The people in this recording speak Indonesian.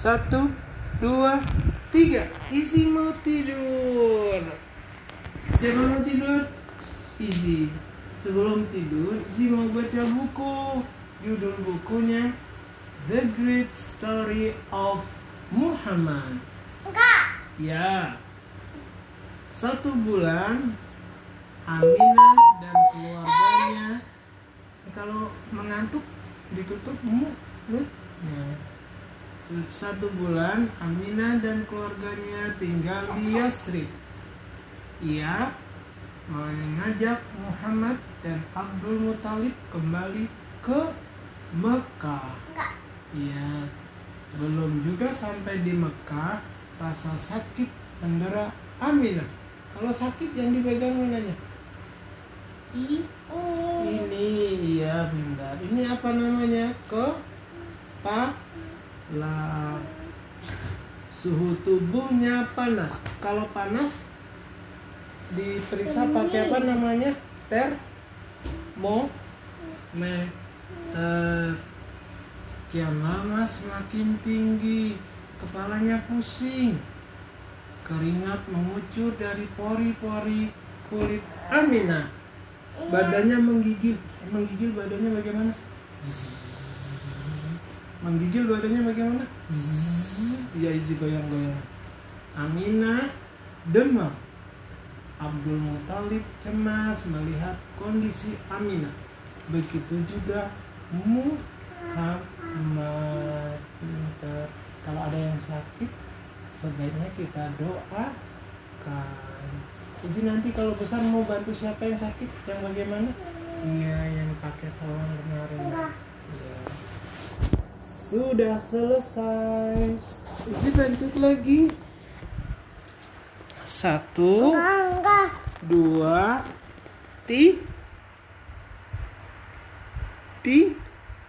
Satu, dua, tiga. Isi mau tidur. Siapa mau tidur? Isi. Sebelum tidur, Isi mau baca buku. Judul bukunya The Great Story of Muhammad. Enggak. Ya. Satu bulan Aminah dan keluarganya kalau mengantuk ditutup mulutnya. Satu bulan Aminah dan keluarganya tinggal di Yasrib. Ia mengajak Muhammad dan Abdul Muthalib kembali ke Mekah. Iya, belum juga sampai di Mekah, rasa sakit mendera Aminah. Kalau sakit yang dipegang mananya? Ini. Ini, iya bentar. Ini apa namanya? Ke pa la suhu tubuhnya panas. Kalau panas diperiksa pakai apa namanya? Termometer. Kian lama semakin tinggi, kepalanya pusing, keringat mengucur dari pori-pori kulit Aminah. Badannya menggigil, menggigil badannya bagaimana? Menggigil badannya bagaimana? Dia isi goyang-goyang. Aminah demam. Abdul Muthalib cemas melihat kondisi Aminah. Begitu juga Muhammad. Pintar. Kalau ada yang sakit, sebaiknya kita doakan. Izin nanti kalau besar mau bantu siapa yang sakit, yang bagaimana? Iya, yang pakai sawan kemarin. Iya. Sudah selesai. Izin lanjut lagi. Satu, dua, ti, ti,